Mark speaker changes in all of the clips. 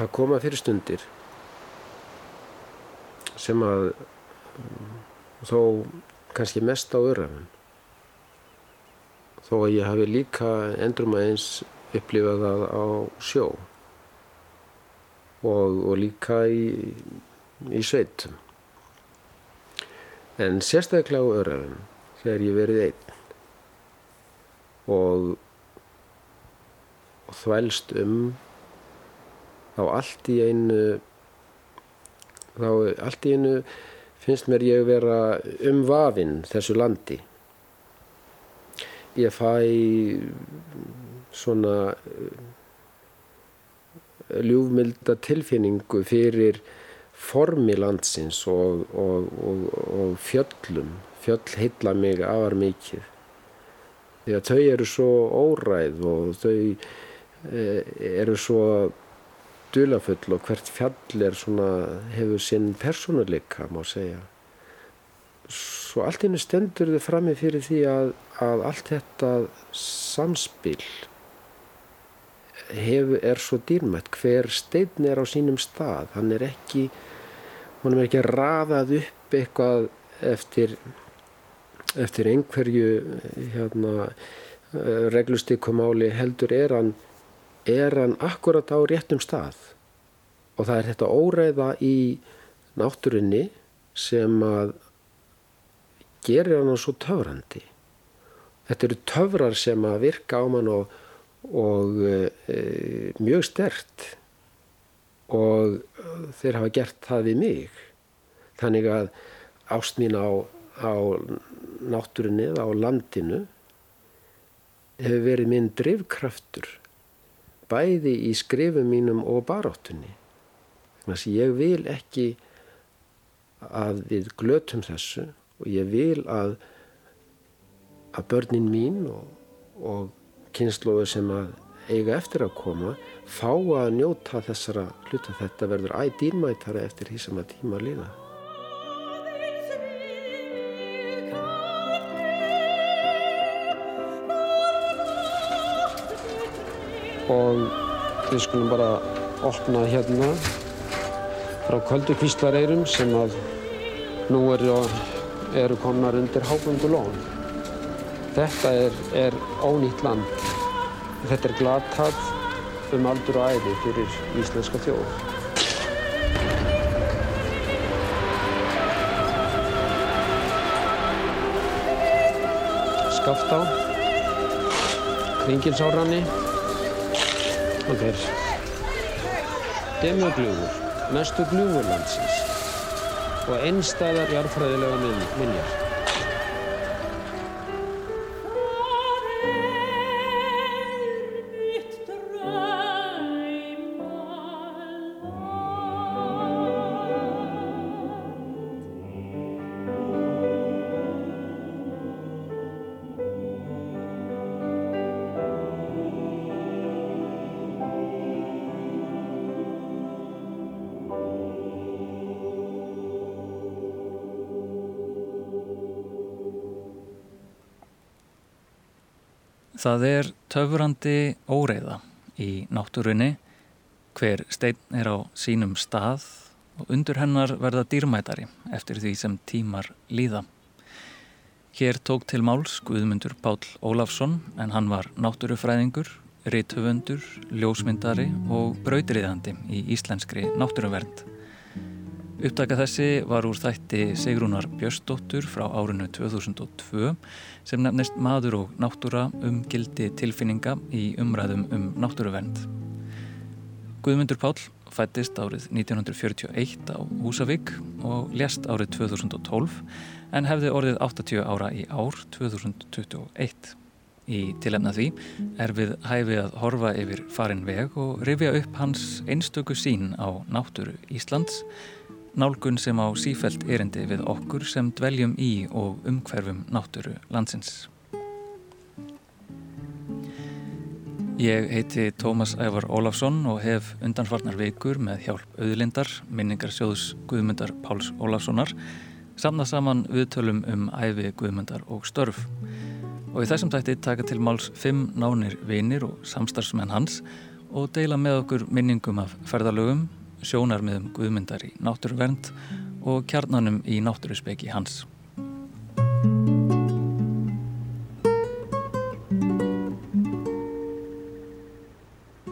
Speaker 1: það koma fyrir stundir sem að um, þó kannski mest á örafum þó að ég hafi líka endurum aðeins upplifað það á sjó og, og líka í, í sveitum. En sérstaklega á örafum þegar ég verið einn og, og þvælst um þá allt í einu þá allt í einu finnst mér ég vera um vafinn þessu landi. Ég fæ svona eh, ljúfmilda tilfinningu fyrir formi landsins og, og, og, og fjöllum. Fjöll heilla mig afar mikið. Því að þau eru svo óræð og þau eh, eru svo dulafull og hvert fjall er svona hefur sinn personuleika má segja. Svo allt innu stendur þau frammi fyrir því að, að allt þetta samspil hef, er svo dýrmætt. Hver stein er á sínum stað. Hann er ekki hann er ekki raðað upp eitthvað eftir eftir einhverju hérna, reglustykumáli heldur er hann er hann akkurat á réttum stað. Og það er þetta óreiða í náttúrunni sem að gerir hann svo töfrandi. Þetta eru töfrar sem að virka á mann og, og e, mjög stert og þeir hafa gert það við mig. Þannig að ást mín á, á náttúrunni á landinu hefur verið minn drivkraftur bæði í skrifum mínum og baráttunni. Þannig að ég vil ekki að við glötum þessu og ég vil að að börnin mín og, og kynnslóðu sem að eiga eftir að koma fá að njóta þessara hluta. Þetta verður ædýrmætara eftir því sem að tíma líða og við skulum bara opna hérna frá Köldukvíslareirum sem að nú eru, eru komnar undir hábundu lón. Þetta er, er ónýtt land. Þetta er glatað um aldur og æði fyrir íslenska þjóð. Skaftá, Kringilsárranni, og þeir demugljúfur, mestu gljúfur landsins og einstæðar jarðfræðilega minjar.
Speaker 2: Það er töfrandi óreiða í náttúrunni, hver stein er á sínum stað og undur hennar verða dýrmætari eftir því sem tímar líða. Hér tók til máls Guðmundur Pál Ólafsson en hann var náttúrufræðingur, rithöfundur, ljósmyndari og brautriðandi í íslenskri náttúruvernd. Upptaka þessi var úr þætti Sigrúnar Björsdóttur frá árinu 2002 sem nefnist Maður og náttúra um gildi tilfinninga í umræðum um náttúruvernd. Guðmundur Pál fættist árið 1941 á Húsavík og lést árið 2012 en hefði orðið 80 ára í ár 2021. Í tilefna því er við hæfið að horfa yfir farin veg og rifja upp hans einstöku sín á náttúru Íslands nálgun sem á sífælt erindi við okkur sem dveljum í og umhverfum náttúru landsins. Ég heiti Tómas Ævar Ólafsson og hef undanfarnar veikur með hjálp auðlindar, minningarsjóðs Guðmundar Páls Ólafssonar, samnað saman viðtölum um æfi Guðmundar og störf. Og í þessum tætti taka til máls fimm nánir vinir og samstarfsmenn hans og deila með okkur minningum af ferðalögum, sjónarmiðum guðmyndar í náttúruvernd og kjarnanum í náttúruspeki hans.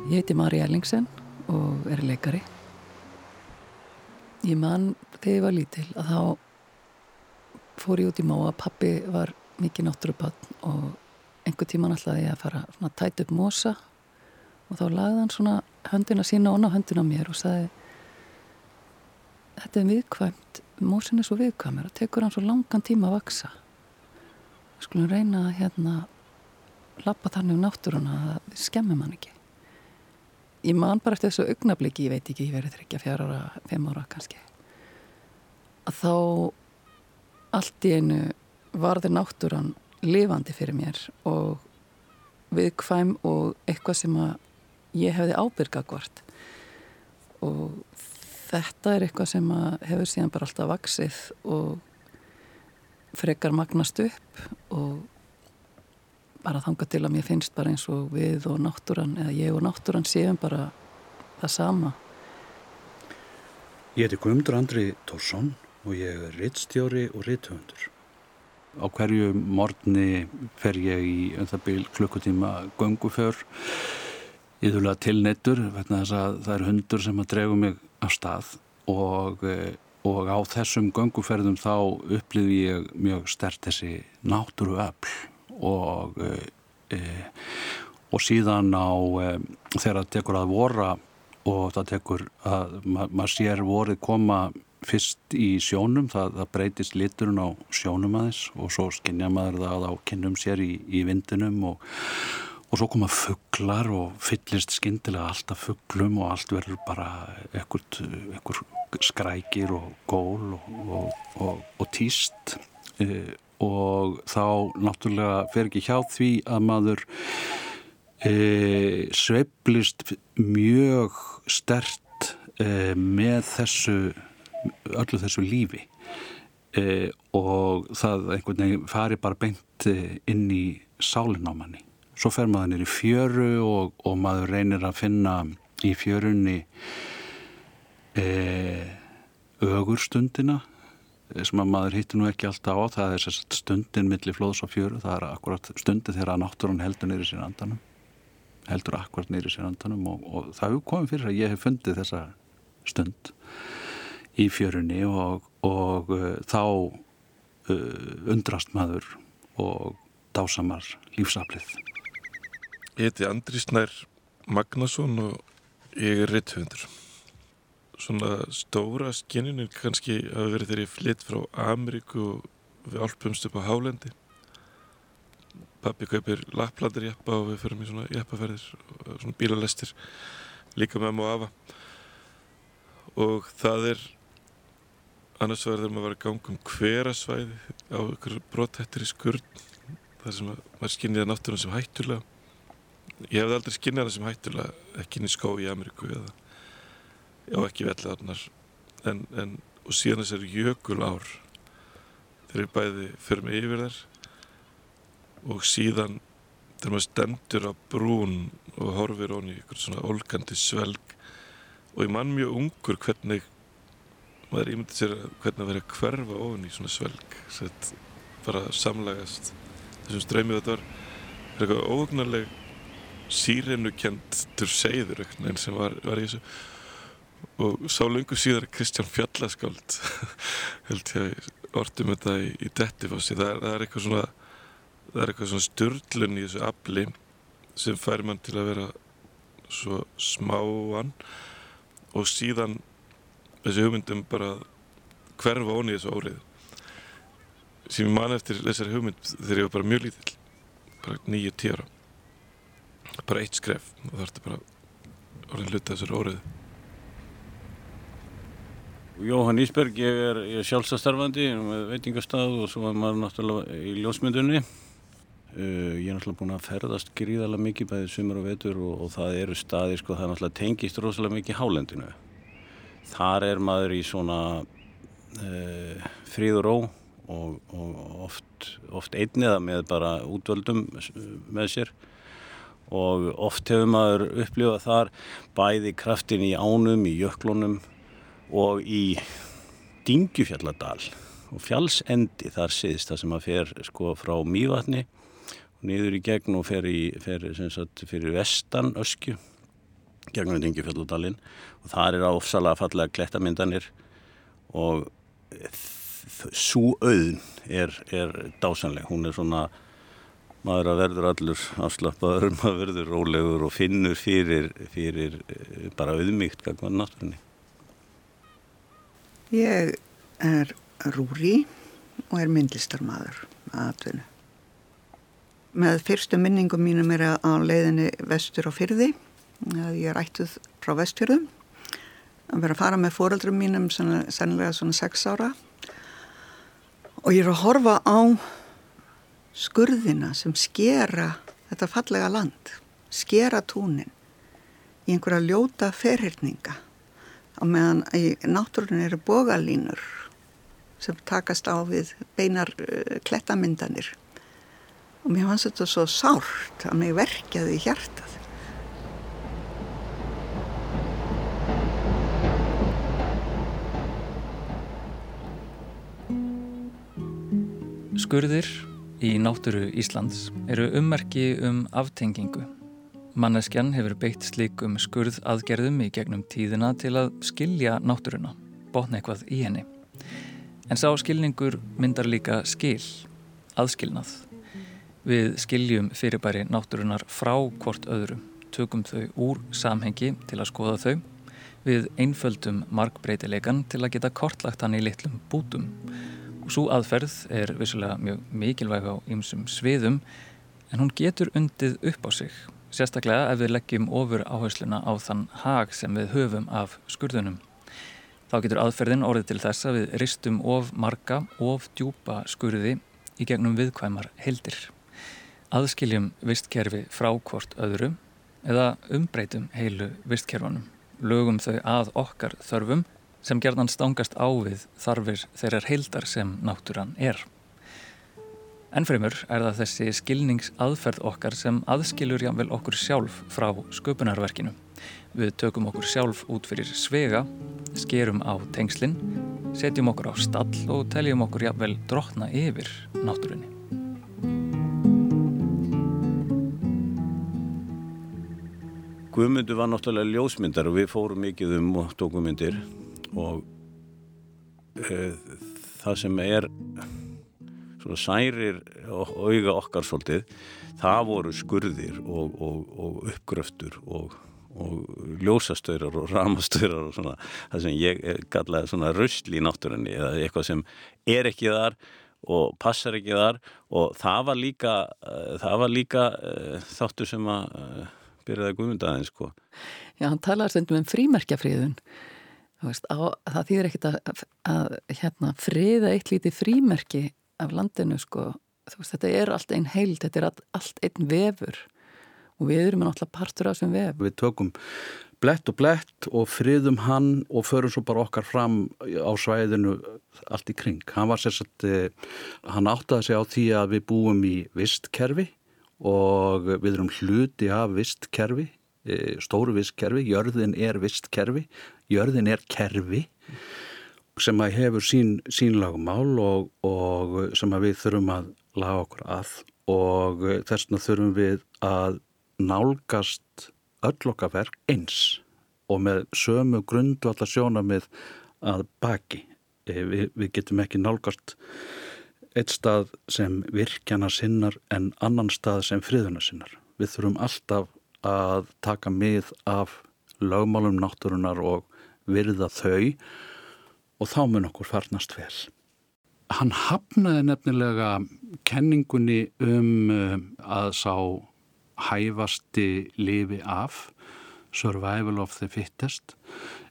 Speaker 3: Ég heiti Mari Ellingsen og er leikari. Ég man þegar ég var lítil að þá fór ég út í móa. Pappi var mikið náttúrupann og einhver tíman ætlaði ég að fara að tæta upp mosa og þá lagði hann svona höndina sína og ná höndina mér og sagði þetta er viðkvæmt, mosin er svo viðkvæmur og tekur hann svo langan tíma að vaksa. Skulum reyna að hérna lappa þannig um náttúruna að við skemmum hann ekki. Ég man bara eftir þessu augnabliki, ég veit ekki, ég verið þryggja, fjara ára, fimm ára kannski. Að þá allt í einu varði náttúran lifandi fyrir mér og viðkvæm og eitthvað sem að ég hefði ábyrgagvart og þetta er eitthvað sem að hefur síðan bara alltaf vaksið og frekar magnast upp og bara þanga til að mér finnst bara eins og við og náttúran eða ég og náttúran séum bara það sama.
Speaker 4: Ég heiti Guðmundur Andri Tórsson og ég er rittstjóri og ritthöndur Á hverju morgni fer ég í um það bíl klukkutíma gönguför íðurlega tilneittur vegna þess að það er hundur sem að dregu mig af stað og, eh, og á þessum gönguferðum þá upplýði ég mjög stert þessi náttúru öll og, e, og síðan á e, þegar það tekur að vora og það tekur að ma maður sér vorið koma fyrst í sjónum, það, það breytist liturinn á sjónum aðeins og svo skinnja maður það á kynnum sér í, í vindinum og, og svo koma fugglar og fyllist skindilega alltaf fugglum og allt verður bara ekkert skrækir og gól og, og týst e, og þá náttúrulega fer ekki hjá því að maður e, sveiblist mjög stert e, með þessu öllu þessu lífi. E, og það einhvern veginn fari bara beint e, inn í sálinn á manni svo fer maður nýri fjöru og, og maður reynir að finna í fjörunni e, ögurstundina sem að maður hittir nú ekki alltaf á. Það er stundin millir flóðs og fjöru. Það er akkurat stundin þegar að náttúrun heldur neyri sér andanum heldur akkurat neyri sér andanum og, og það hefur komið fyrir að ég hef fundið þessa stund í fjörunni og, og uh, þá uh, undrast maður og dásamar lífsaflið
Speaker 5: Ég heiti Andri Snær Magnason og ég er ritthundur svona stóra skinninu kannski hafi verið þegar ég flytt frá Ameríku og við alpumst upp á Hálendi. Pappi kaupir lapplandir jæppa og við förum í svona jæppaferðir svona bílalestir líka með maður afa. Og það er annars var þegar maður var að ganga um hverasvæði á ykkur brotthættir í skurð þar sem maður skinniði náttúrulega sem hættulega ég hefði aldrei skinnið hana sem hættulega ekki inn í skó í Ameríku eða já ekki vellarnar en, en og síðan þessar jökul ár þeir eru bæði fyrir mig yfir þær og síðan þegar maður stendur á brún og horfir honni í eitthvað svona olgandi svelg og ég mann mjög ungur hvernig maður ímyndi sér hvernig að vera að hverfa ofin í svona svelg Sett bara samlagast þessum ströymið þetta var eitthvað óhugnarleg sírenukjendur segður eitthvað sem var, var í þessu. Og sá lengur síðar Kristján Fjallaskáld held ég að orðum þetta í, í Dettifossi. Það, það er eitthvað svona það er eitthvað svona störlun í þessu afli sem fær mann til að vera svo smáan. Og síðan þessi hugmyndum bara hverfa ón í þessu órið sem ég man eftir þessari hugmynd þegar ég var bara mjög lítill bara nýju tíra bara eitt skref og það ertu bara orðin hluta þessari órið
Speaker 6: Jóhann Ísberg, ég er, er sjálfstastarfandi með veitingastað og svo er maður náttúrulega í ljósmyndunni. Uh, ég er náttúrulega búin að ferðast gríðarlega mikið bæðið sumur og vetur og, og það eru staðir, sko, það er náttúrulega tengist rosalega mikið hálendinu. Þar er maður í svona uh, fríð og ró og, og oft, oft einniða með bara útvöldum með sér og oft hefur maður upplifað þar bæði kraftin í ánum, í jöklunum og í Dingjufjalladal og fjallsendi þar síðst það sem að fer sko frá Mývatni og niður í gegn og fer, í, fer sagt, fyrir vestan öskju gegnum Dingjufjalladalinn og þar er áfsalega fallega klettamyndanir og svo auðn er, er dásanleg, hún er svona maður að verður allur afslappaður, maður verður rólegur og finnur fyrir, fyrir eh, bara auðmygt gangvað náttúrunni.
Speaker 7: Ég er Rúri og er myndlistarmadur að atvinna. Með fyrstu minningum mínum er að leiðinni vestur á fyrði. Ég er ættuð frá vestfjörðum að vera að fara með fóröldrum mínum sennilega svona sex ára og ég er að horfa á skurðina sem skera þetta fallega land, skera túnin í einhverja ljóta ferhyrninga á meðan í náttúrun eru bogalínur sem takast á við beinar uh, klettamyndanir. Og mér fannst þetta svo sárt að mig verkjaði í hjartað.
Speaker 2: Skurðir í náttúru Íslands eru ummerki um aftengingu. Manneskjan hefur beitt slikum skurð aðgerðum í gegnum tíðina til að skilja náttúruna, botna eitthvað í henni. En sá skilningur myndar líka skil, aðskilnað. Við skiljum fyrirbæri náttúrunar frá hvort öðrum, tökum þau úr samhengi til að skoða þau, við einföldum markbreytileikan til að geta kortlagt hann í litlum bútum Svo aðferð er vissulega mjög mikilvæg á ýmsum sviðum en hún getur undið upp á sig, sérstaklega ef við leggjum ofur áhersluna á þann hag sem við höfum af skurðunum. Þá getur aðferðin orðið til þess að við ristum of marga, of djúpa skurði í gegnum viðkvæmar heldir. Aðskiljum vistkerfi frá hvort öðru eða umbreytum heilu vistkerfanum. Lögum þau að okkar þörfum sem gerðan stangast á við þarfir þeirrar heildar sem náttúran er. Ennfremur er það þessi skilningsaðferð okkar sem aðskilur jáfnvel okkur sjálf frá sköpunarverkinu. Við tökum okkur sjálf út fyrir svega, skerum á tengslinn, setjum okkur á stall og teljum okkur jáfnvel drotna yfir náttúrunni.
Speaker 6: Guðmundur var náttúrulega ljósmyndar og við fórum mikið um og tókum myndir og e, það sem er svona særir auga okkar svolítið það voru skurðir og, og, og uppgröftur og, og ljósastöyrar og ramastöyrar og svona það sem ég kallaði svona röstli í náttúrunni eða eitthvað sem er ekki þar og passar ekki þar og það var líka, uh, það var líka uh, þáttur sem að uh, byrjaði guðmundaðin sko.
Speaker 3: Já, hann talaði stundum um frímerkjafríðun Veist, á, það þýðir ekkert að, að, að hérna, friða eitt lítið frímerki af landinu sko. veist, þetta er allt einn heild, þetta er all, allt einn vefur. Og við erum náttúrulega partur af þessum vef.
Speaker 4: Við tökum blett og blett og friðum hann og förum svo bara okkar fram á svæðinu allt í kring. Hann var sérstaklega, hann áttaði sig á því að við búum í vistkerfi og við erum hluti af vistkerfi e, stóru vistkerfi, jörðin er vistkerfi jörðin er kerfi sem að hefur sín, sín lagmál og, og sem að við þurfum að laga okkur að og þess vegna þurfum við að nálgast öll okkar verk eins og með sömu grundu allar sjónamið að baki. E, við, við getum ekki nálgast eitt stað sem virkjana sinnar en annan stað sem friðuna sinnar. Við þurfum alltaf að taka mið af lögmálum náttúrunar og virða þau og þá mun okkur farnast vel. Hann hafnaði nefnilega kenningunni um eh, að sá hæfasti lifi af, survival of the fittest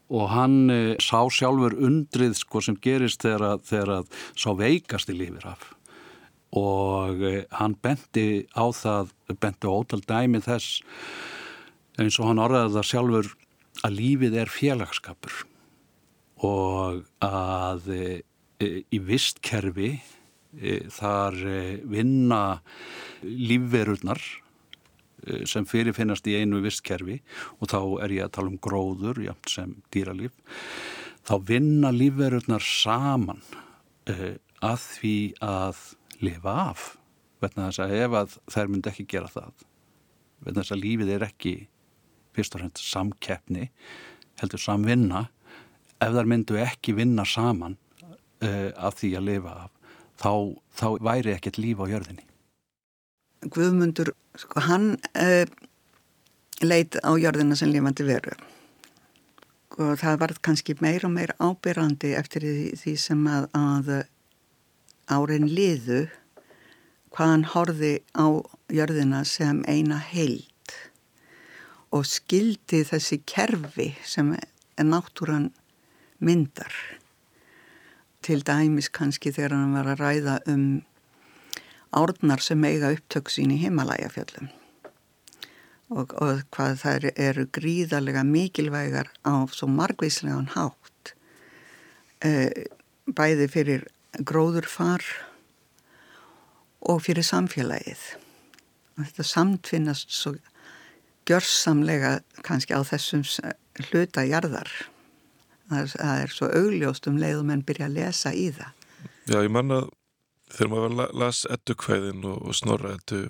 Speaker 4: og hann e, sá sjálfur undrið sko sem gerist þegar, þegar sá veikasti lifir af og e, hann benti á það, benti ótal dæmi þess eins og hann orðaði það sjálfur að lífið er félagskapur og að e, e, í vistkerfi e, þar e, vinna lífverurnar eh, sem fyrirfinnast í einu vistkerfi og þá er ég að tala um gróður jæmt sem dýralíf þá vinna lífverurnar saman uh, að því að lifa af verðna þess að ef að þær myndi ekki gera það verðna þess að lífið er ekki fyrst og fremst samkeppni heldur samvinna. Ef þær myndu ekki vinna saman uh, af því að lifa af þá, þá væri ekkert líf á jörðinni.
Speaker 7: Guðmundur, sko hann uh, leit á jörðina sem lifandi veru. Og það var kannski meir og meir ábyrrandi eftir því, því sem að, að árin liðu hvað hann horfi á jörðina sem eina heild og skildi þessi kerfi sem náttúran myndar. Til dæmis kannski þegar hann var að ræða um árnar sem eiga upptöksin í heimalægafjöllum og, og hvað þær eru gríðarlega mikilvægar á svo margvíslegan hátt e, bæði fyrir gróðurfar og fyrir samfélagið. Og þetta samtfinnast svo gjörsamlega kannski á þessum hluta jarðar. Það er svo augljóst um leiðum en byrja að lesa í það.
Speaker 5: Já, ég manna þegar maður las ettu kvæðin og, og snorra ettu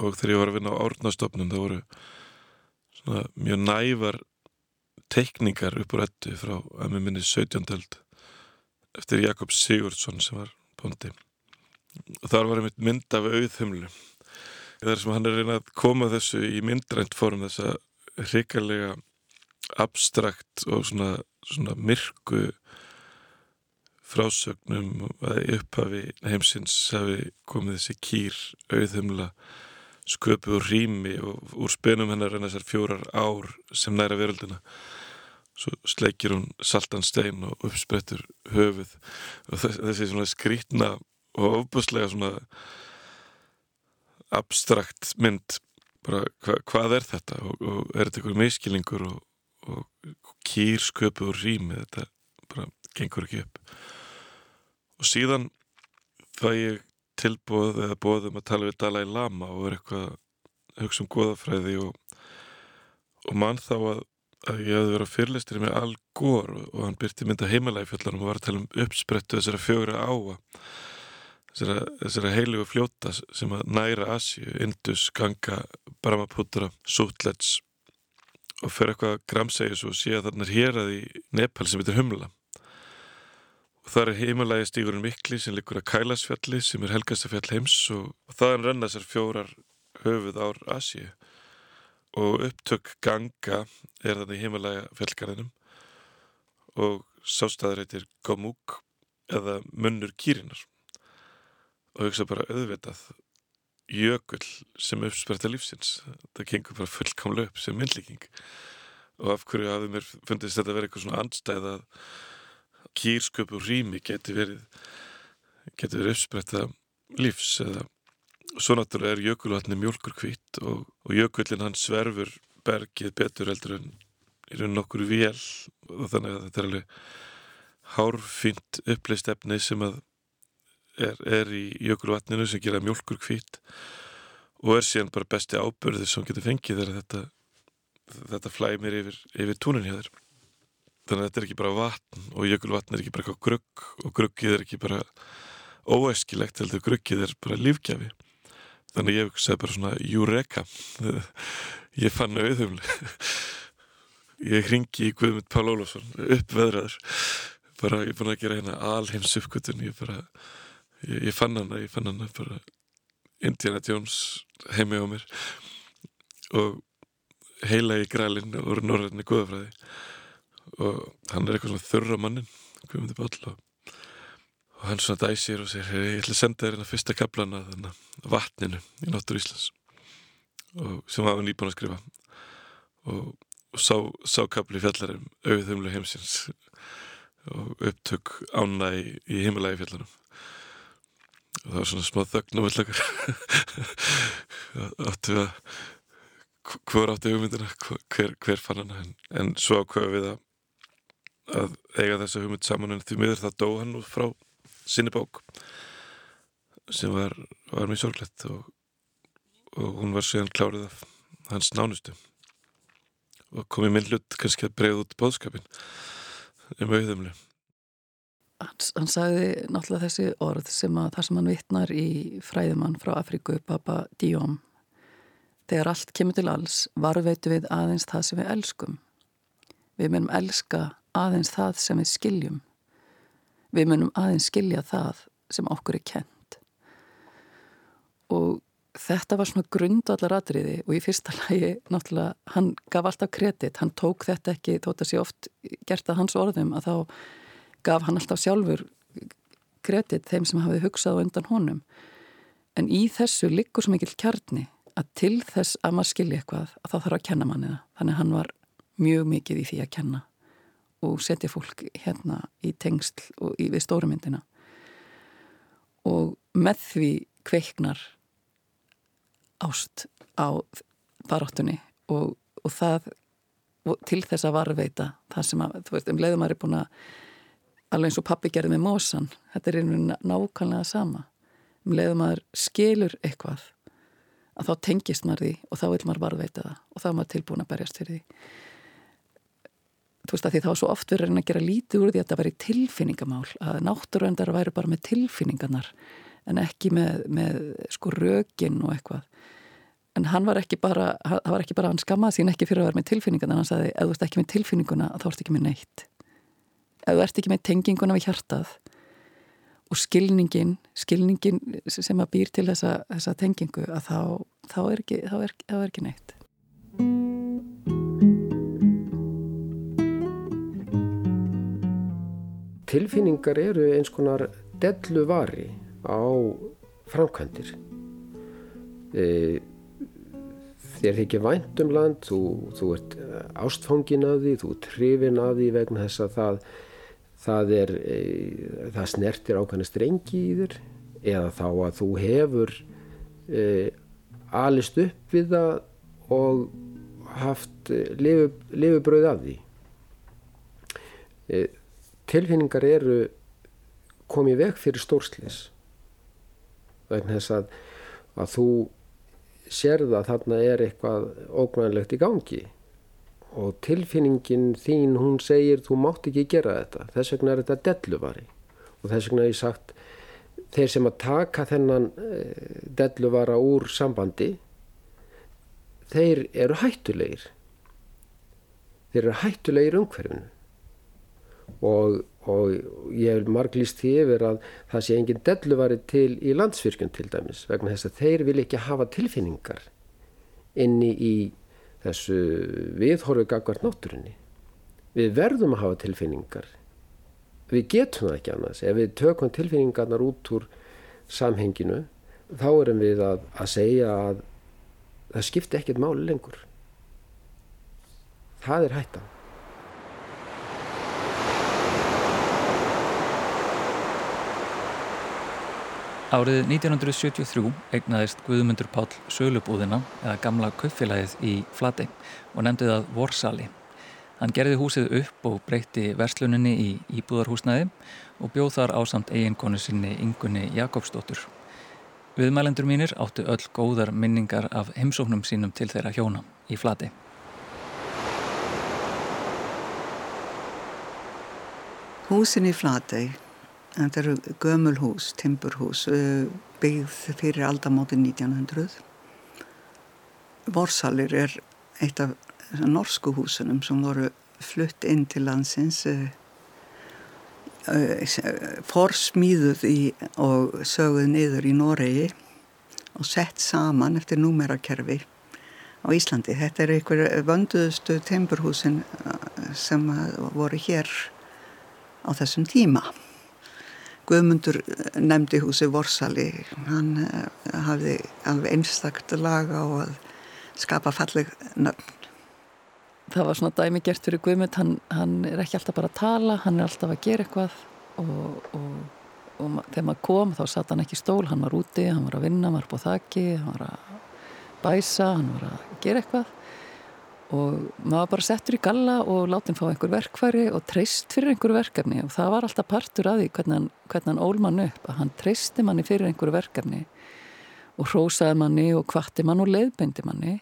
Speaker 5: og þegar ég var að vinna á árnastofnum það voru svona mjög nævar teikningar upp úr ettu frá að mér minni 17. held eftir Jakob Sigurdsson sem var bóndi. Og þar var einmitt mynd af auðhumlu þar sem hann er reynað að koma þessu í myndrænt form þessa hrikalega abstrakt og svona, svona myrku frásögnum að upphafi heimsins hafi komið þessi kýr auðhumla sköpu og rými og úr spenum hennar en þessar fjórar ár sem næra veröldina. Svo sleikir hún saltan stein og uppsprettur höfuð. Og þessi svona skrítna og ofbúslega svona abstrakt mynd bara hva, hvað er þetta? Og, og er þetta einhver meiskilingur og, og kýr sköpu og rými? Þetta bara gengur ekki upp. Og síðan það ég tilbúið eða bóðum að tala við Dalai Lama og er eitthvað að hugsa um goðafræði og, og mann þá að, að ég hefði verið að fyrirlistir með Al Gore og, hann byrti mynda heimalægi fjallanum og var að tala um uppsprettu þessara fjögra áa þessara, þessara heilu og fljóta sem að næra Asju, Indus, Ganga, Brahmaputra, Sutlets. Og fyrir eitthvað að gramsegja svo og sé að þarna er hér að í Nepal sem heitir Humla. Það er heimalægi stígurinn Mikli sem liggur að Kælasfjalli sem er helgastafjall heims og, og þaðan renna þessar fjórar höfuð ár Asíu. Og upptök ganga er þannig heimalæga fjallgarðinum og sástæður heitir Gomúk eða munnur kýrinar og hugsa bara auðvitað jökull sem uppsperta lífsins. Það kengur bara fullkomlu upp sem myndlíking. Og af hverju hafði mér fundist þetta að vera eitthvað svona andstæð að kýrsköpu rými geti verið geti verið uppspretta lífs eða svo náttúrulega er jökulvatni mjölkur kvitt og, og jökullin hann sverfur bergið betur heldur en í raun nokkur vél. Og þannig að þetta er alveg hárfint uppleist efni sem að er, er í jökulvatninu sem gera mjölkur kvitt og er síðan bara besti ábyrðir sem getur fengið þegar þetta þetta flæmir yfir, yfir túnin hjá þér. Þannig að þetta er ekki bara vatn og jökulvatn er ekki bara eitthvað grugg og gruggið er ekki bara óæskilegt heldur gruggið er bara lífgjafi. Þannig ég hugsaði bara svona Júreka ég fann auðvumli ég hringi í Guðmund Pál Ólafsson uppveðraður. Bara ég er búin að gera hérna alheims uppgötun ég bara ég, ég fann hana, ég fann hana bara Indiana Jones heimi á mér og heila í grælinn og norðinni guðafræði og hann er eitthvað svona þurra mannin Guðmundur Páll og, og hann svona dæsir og segir ég ætla að senda þér hérna fyrsta kaplana þannig vatninu í Náttúr Íslands. Og sem hafa nýbúin að skrifa. Og, og sá, sá kapli fjallarum auðumlu heimsins og upptök ána í, í heimilagi fjallanum það var svona smá þögn og villakar áttu að hver áttu hugmyndina? Hver, hver fann hana? En, en svo ákveða við að að eiga þessa hugmynd saman en því miður það dó hann út frá sinni bók sem var, var mjög sorglegt og, og hún var síðan klárið af hans nánustu. Og kom í minn hlut kannski að bregða út bóðskapin um auðumlu
Speaker 3: Hann, hann sagði náttúrulega þessi orð sem að þar sem hann vittnar í fræðumann frá Afríku, Baba Diom þegar allt kemur til alls varveitu við aðeins það sem við elskum. Við munum elska aðeins það sem við skiljum. Við munum aðeins skilja það sem okkur er kent og þetta var svona grundvallar atriði og í fyrsta lagi náttúrulega hann gaf alltaf kredit, hann tók þetta ekki þótt að sé oft gert að hans orðum að þá gaf hann alltaf sjálfur kredit þeim sem hafið hugsað undan honum. En í þessu liggur svo mikil kjarni að til þess að maður skilja eitthvað að þá þarf að kenna manni það. Þannig að hann var mjög mikið í því að kenna og setja fólk hérna í tengsl og í, við stórumyndina og með því kveiknar ást á baráttunni og, og það og til þess að varveita það sem að, þú veist, um leiðum að er búin að alveg eins og pappi gerði með mósan þetta er einhvern veginn nákvæmlega sama. Um leiðum að skilur eitthvað að þá tengist maður því og þá vil maður varveita það og þá er maður tilbúin að berjast fyrir því. Þú veist að því þá svo oft verður að gera lítið úr því að þetta veri tilfinningamál að náttúröndar væri bara með tilfinningarnar en ekki með, með sko rögin og eitthvað. En hann var ekki bara, hann var ekki bara hann skammaði sín ekki fyrir að vera með tilfinninguna en hann sagði, ef þú ert ekki með tilfinninguna þá ert ekki með neitt ef þú ert ekki með tenginguna við hjartað og skilningin skilningin sem að býr til þessa, þessa tengingu að þá, þá, er ekki, þá, er, þá er ekki neitt.
Speaker 1: Tilfinningar eru eins konar delluvari á framkvæmdir. E, þér þykir vænt um land þú, þú ert ástfangin að því þú ert hrifin að því vegna þess að það það er e, það snertir ákvæmlega strengi í þér eða þá að þú hefur e, alist upp við það og haft lifubröð af því. E, tilfinningar eru komið veg fyrir stórslis vegna þess að, að þú sérða að þarna er eitthvað ógnæðilegt í gangi og tilfinningin þín hún segir þú mátt ekki gera þetta. Þess vegna er þetta delluvari. Og þess vegna er ég sagt þeir sem að taka þennan eh, delluvara úr sambandi þeir eru hættulegir. Þeir eru hættulegir umhverfinu. Og og ég hef marglýst því yfir að það sé engin delluvari til í landsfyrkjum til dæmis vegna þess að þeir vil ekki hafa tilfinningar inni í þessu viðhorfu gagvart náttúrunni. Við verðum að hafa tilfinningar. Við getum það ekki annars. Ef við tökum tilfinningarnar út úr samhenginu þá erum við að, að segja að það skipti ekkert máli lengur. Það er hættan.
Speaker 2: Árið 1973 eignaðist Guðmundur Pál Sölubúðina eða gamla kauffélagið í Flati og nefndi það Vorsali. Hann gerði húsið upp og breytti versluninni í íbúðarhúsnaði og bjóð þar á samt eiginkonu sinni Ingunni Jakobsdóttur. Viðmælendur mínir áttu öll góðar minningar af heimsóknum sínum til þeirra hjóna í Flati.
Speaker 7: Húsin í Flati Þetta eru gömulhús, timburhús, eh, byggð fyrir aldamóti 1900. Vorsalir er eitt af norsku húsunum sem voru flutt inn til landsins, eh, eh, forsmíðuð í, og söguð niður í Noregi og sett saman eftir númerakerfi á Íslandi. Þetta er einhver vönduðustu timburhúsin sem voru hér á þessum tíma. Guðmundur nefndi húsi Vorsali. Hann uh, hafði alveg einstakt laga og að skapa falleg nöfn.
Speaker 3: Það var svona dæmi gert fyrir Guðmund. Hann, hann er ekki alltaf bara að tala hann er alltaf að gera eitthvað. Og, og, og þegar maður kom þá satt hann ekki stól, hann var úti, hann var að vinna hann var på þakki, hann var að bæsa hann var að gera eitthvað og maður bara settur í galla og láti hann fá einhver verkfæri og treyst fyrir einhver verkefni. Og það var alltaf partur af því hvernig hann, hvernig hann ól mann upp að hann treysti manni fyrir einhver verkefni og hrósaði manni og kvatti mann og leiðbendi manni.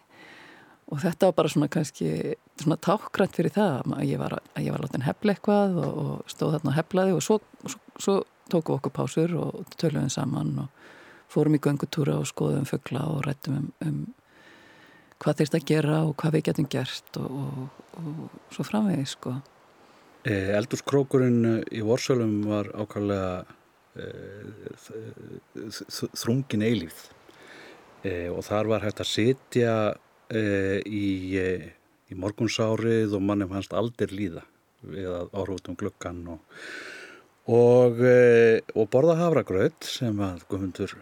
Speaker 3: Og þetta var bara svona kannski svona tákgrænt fyrir það að ég var, að ég var látin hefla eitthvað og, og stóð þarna og heflaði. Og svo, svo, svo tókum við okkur pásur og töluðum saman og fórum í göngutúra og skoðum fuggla og rættum um, um hvað þeirst að gera og hvað við getum gert og, og, og svo framvegi sko.
Speaker 4: Eh, Eldurskrókurinn í Vorsölum var ákvæmlega eh, þrungin eilíð eh, og þar var hægt að sitja í, í morgunsárið og mannum hans aldir líða við að áhrútum glöggan og, og, og borða havragraut sem að Guðmundur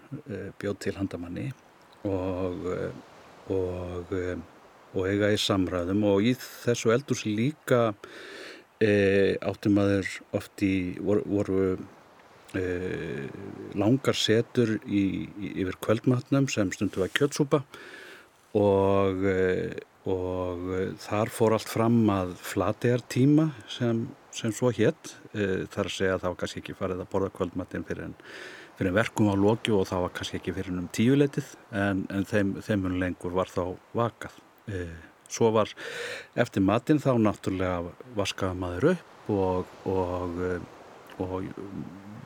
Speaker 4: bjóð til handamanni og, og eiga í samræðum og í þessu eldurs líka e, áttum maður oft í voru, voru e, langar setur í, í, yfir kvöldmatnum sem stundu var kjötsúpa og, e, og þar fór allt fram að flategar tíma sem, sem svo hétt þar að segja að það var kannski ekki farið að borða kvöldmatin fyrir en fyrir verkum á loki og það var kannski ekki fyrir um tíuleitið en, en þeim, þeim lengur var þá vakað. E, svo var eftir matinn þá náttúrulega vaskaða maður upp og, og, og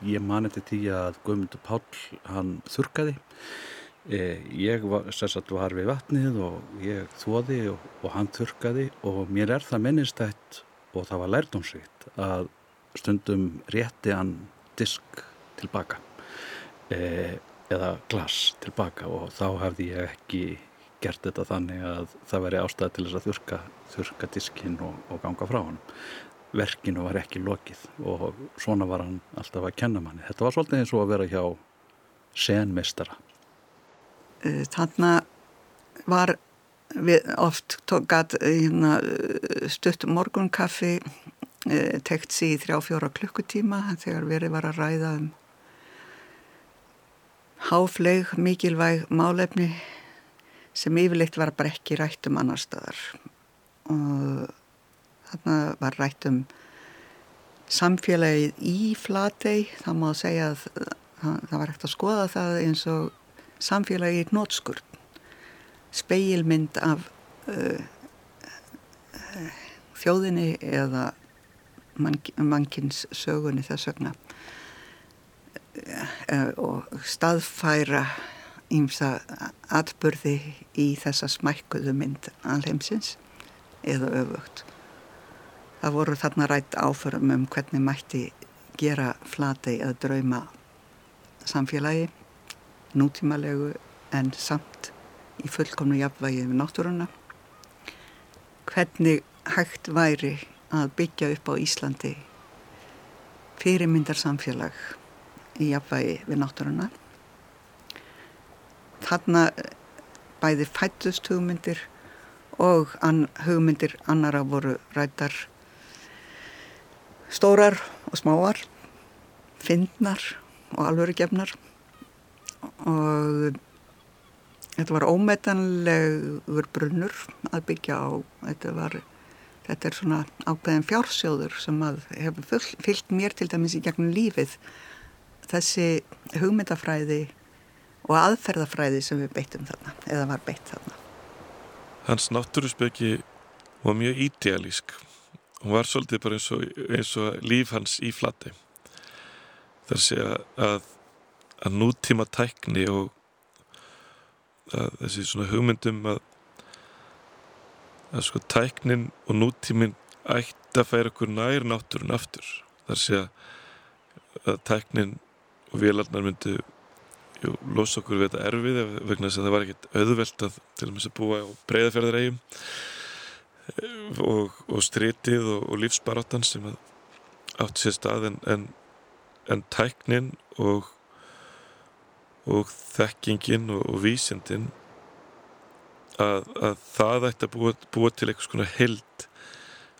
Speaker 4: ég mani til því að Guðmundur Páll hann þurkaði Eh, ég var, var við vatnið og ég þóði og, og hann þurkaði og mér er það minnistætt og það var lærdomsvitt að stundum rétti hann disk tilbaka eða glas tilbaka og þá hefði ég ekki gert þetta þannig að það veri ástæði til þess að þurka, þurka diskinn og, og ganga frá hann verkinu var ekki lokið og svona var hann alltaf að kenna manni. Þetta var svolítið eins og að vera hjá senmestara
Speaker 7: Eh, Þannig var oft gat, hérna, stutt morgunkaffi eh, tekt sér í þrjá fjóra klukkutíma þegar verið var að ræða um háfleg, mikilvæg málefni sem yfirleitt var bara ekki rætt um annar staðar. Og þarna var rætt um samfélagið í Flatey, það má segja að það var ekkert að skoða það eins og samfélagi í nótskurð speilmynd af uh, uh, þjóðinni eða mannkins sögunni þess vegna og staðfæra ímsa atbyrði í þessa smækkuðu mynd alheimsins eða öfugt. Það voru þarna rætt áförum um hvernig mætti gera flatei að drauma samfélagi nútímalegu en samt í fullkomnu jafnvægi við náttúruna hvernig hægt væri að byggja upp á Íslandi fyrirmyndar samfélag í jafnvægi við náttúruna. Þarna bæði fættust hugmyndir og an, hugmyndir annara voru rættar stórar og smáar fyndnar og alvörugefnar. Og þetta var ómetanlegur brunnur að byggja á. Þetta var þetta er svona ákveðin fjársjóður sem að hefur fyllt mér til dæmis í gegnum lífið þessi hugmyndafræði og aðferðafræði sem við beittum þarna eða var beitt þarna.
Speaker 5: Hans náttúrusbyggi var mjög ídealísk hún var svolítið bara eins og, eins og líf hans í flati. Þar sé að að nútíma tækni og þessi svona hugmyndum að, að sko tæknin og nútímin ætti að færa okkur nær náttúrun aftur. Þar sé að tæknin og vélarnar myndu jú, losa okkur við þetta erfið vegna þess að það var ekkert auðvelt að til og með þess að búa á breyðafjörðaregjum og, og stritið og, og lífsbaráttan sem átti sér stað en, en, en tæknin og og þekkingin og, og vísindin að, að það ætti að búa, búa til eitthvað svona held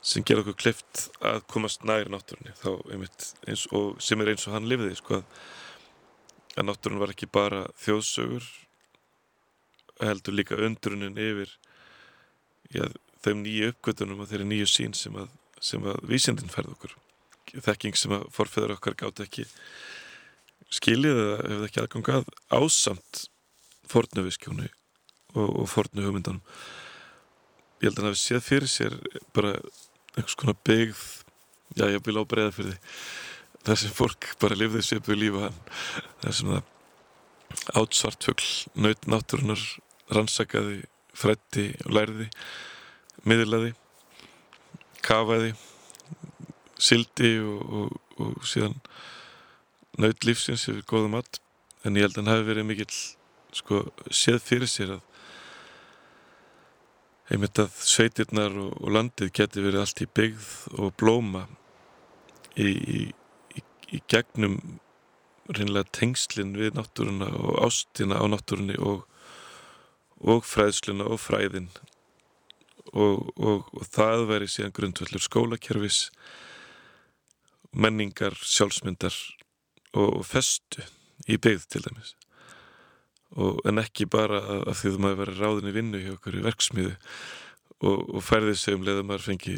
Speaker 5: sem ger okkur klift að komast næri náttúrunni. Þá einmitt eins og sem er eins og hann lifiði sko að, að náttúrun var ekki bara þjóðsögur heldur líka undrunin yfir já, þeim nýju uppgötunum og þeirri nýju sín sem að, sem að vísindin ferð okkur. Þekking sem að forfeður okkar gátt ekki skiljið eða hefði ekki aðgangað ásamt fornuviskjónu og, og fornu hugmyndanum ég held að hann hafi séð fyrir sér bara einhvers konar byggð. Já, ég vil á breyða fyrir því þar sem fólk bara lifði svipuð lífa sem það átsvartfugl naut náttúrunar rannsakaði, frætti og læriði miðlaði kafaði sildi og, og, og síðan naut lífsins yfir góða mat. En ég held að hann hafi verið mikill sko séð fyrir sér að einmitt að sveitirnar og, og landið geti verið allt í byggð og blóma í, í, í, í gegnum reynilega tengslinn við náttúruna og ástina á náttúrunni og, og fræðsluna og fræðin. Og, og það væri síðan grundvöldur skólakerfis menningar, sjálfsmyndar og festu í byggð til dæmis og, en ekki bara af því að maður verið ráðin í vinnu hjá okkur í verksmiðu og, og færði sig um leða maður fengi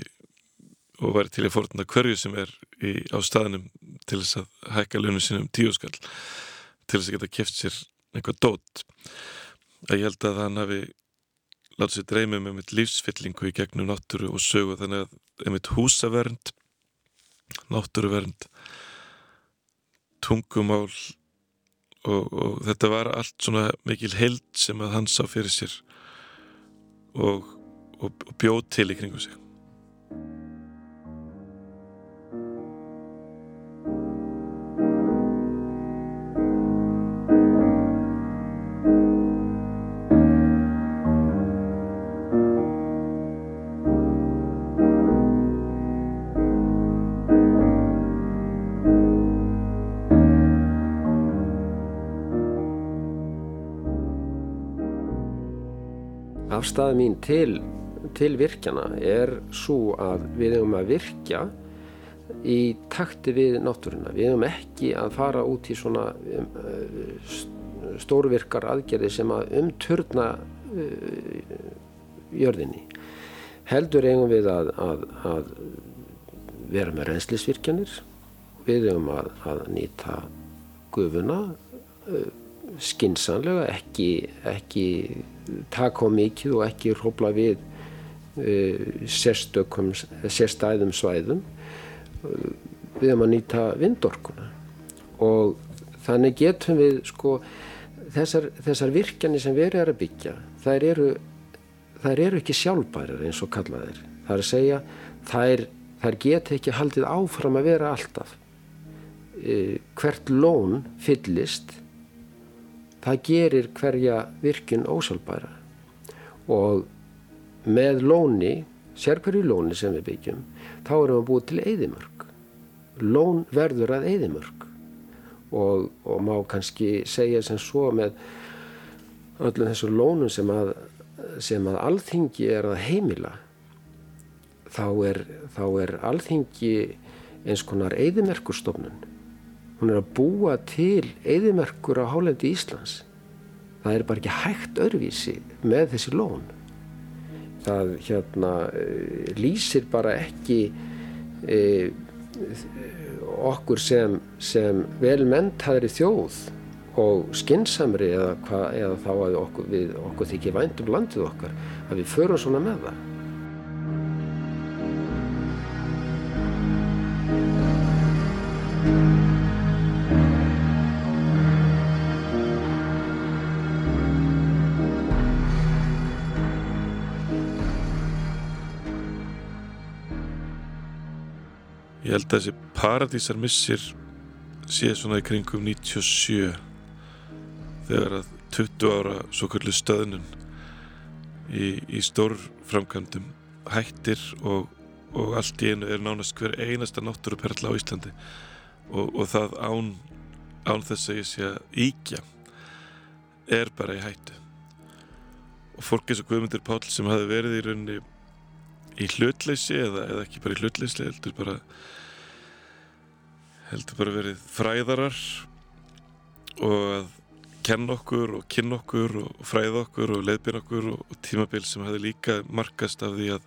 Speaker 5: og væri til að fórtuna hverju sem er í, á staðinum til þess að hækka launum sinum tíu skall til þess að geta keft sér eitthvað dót. Að ég held að hann hafi látið sér dreymi með mitt lífsfyllingu í gegnum náttúru og sögu þannig að einmitt húsavernd náttúruvernd tungumál og, og þetta var allt svona mikil held sem að hann sá fyrir sér og, og, og bjóð til í kringu sig
Speaker 1: afstæða mín til, til virkjana er svo að við hefum að virkja í takti við náttúruna. Við hefum ekki að fara út í svona um, uh, stórvirkar aðgerði sem að umturna uh, jörðinni. Heldur eigum við að, að, að vera með reynslisvirkjanir, við hefum að, að nýta gufuna uh, skinsanlega, ekki, ekki taka á mikið og ekki hrópla við uh, sérstæðum svæðum. Við erum að nýta vindorkuna. Og þannig getum við sko þessar, þessar virkjanir sem verið er að byggja þær eru, þær eru ekki sjálfbærar eins og kallaðir það er að segja þær, þær geta ekki haldið áfram að vera alltaf. Uh, hvert lón fyllist það gerir hverja virkun ósálbæra og með lóni, sér hverju lóni sem við byggjum, þá erum við búið til eðimörk. Lón verður að eðimörk og, og má kannski segja sem svo með öllum þessu lónum sem að, sem að alþingi er að heimila þá er, þá er alþingi eins konar eðimerkustofnun hún er að búa til eðimerkur á hálendi Íslands. Það er bara ekki hægt örvísi með þessi lón. Það hérna eh, lýsir bara ekki e, okkur sem, sem vel mentaðri þjóð og skinsamri eða, hva, eða þá að okkur, við, okkur þykir vænt um landið okkar að við förum svona með það
Speaker 5: þessi paradísar missir sé svona í kringum 97 þegar að 20 ára svo kvöldu stöðnun í, í stór framkvæmdum hættir og, og allt í einu er nánast hver einasta náttúruperla á Íslandi og, og það án, án þess að ég sé að íkja er bara í hættu. Og fólk eins og Guðmundur Páll sem hafi verið í rauninni í hlutleysi eða, eða ekki bara í hlutleysi heldur bara heldur bara verið fræðarar og að kenna okkur og kynna okkur og fræða okkur og leiðbyrja okkur og, tímabil sem hefði líka markast af því að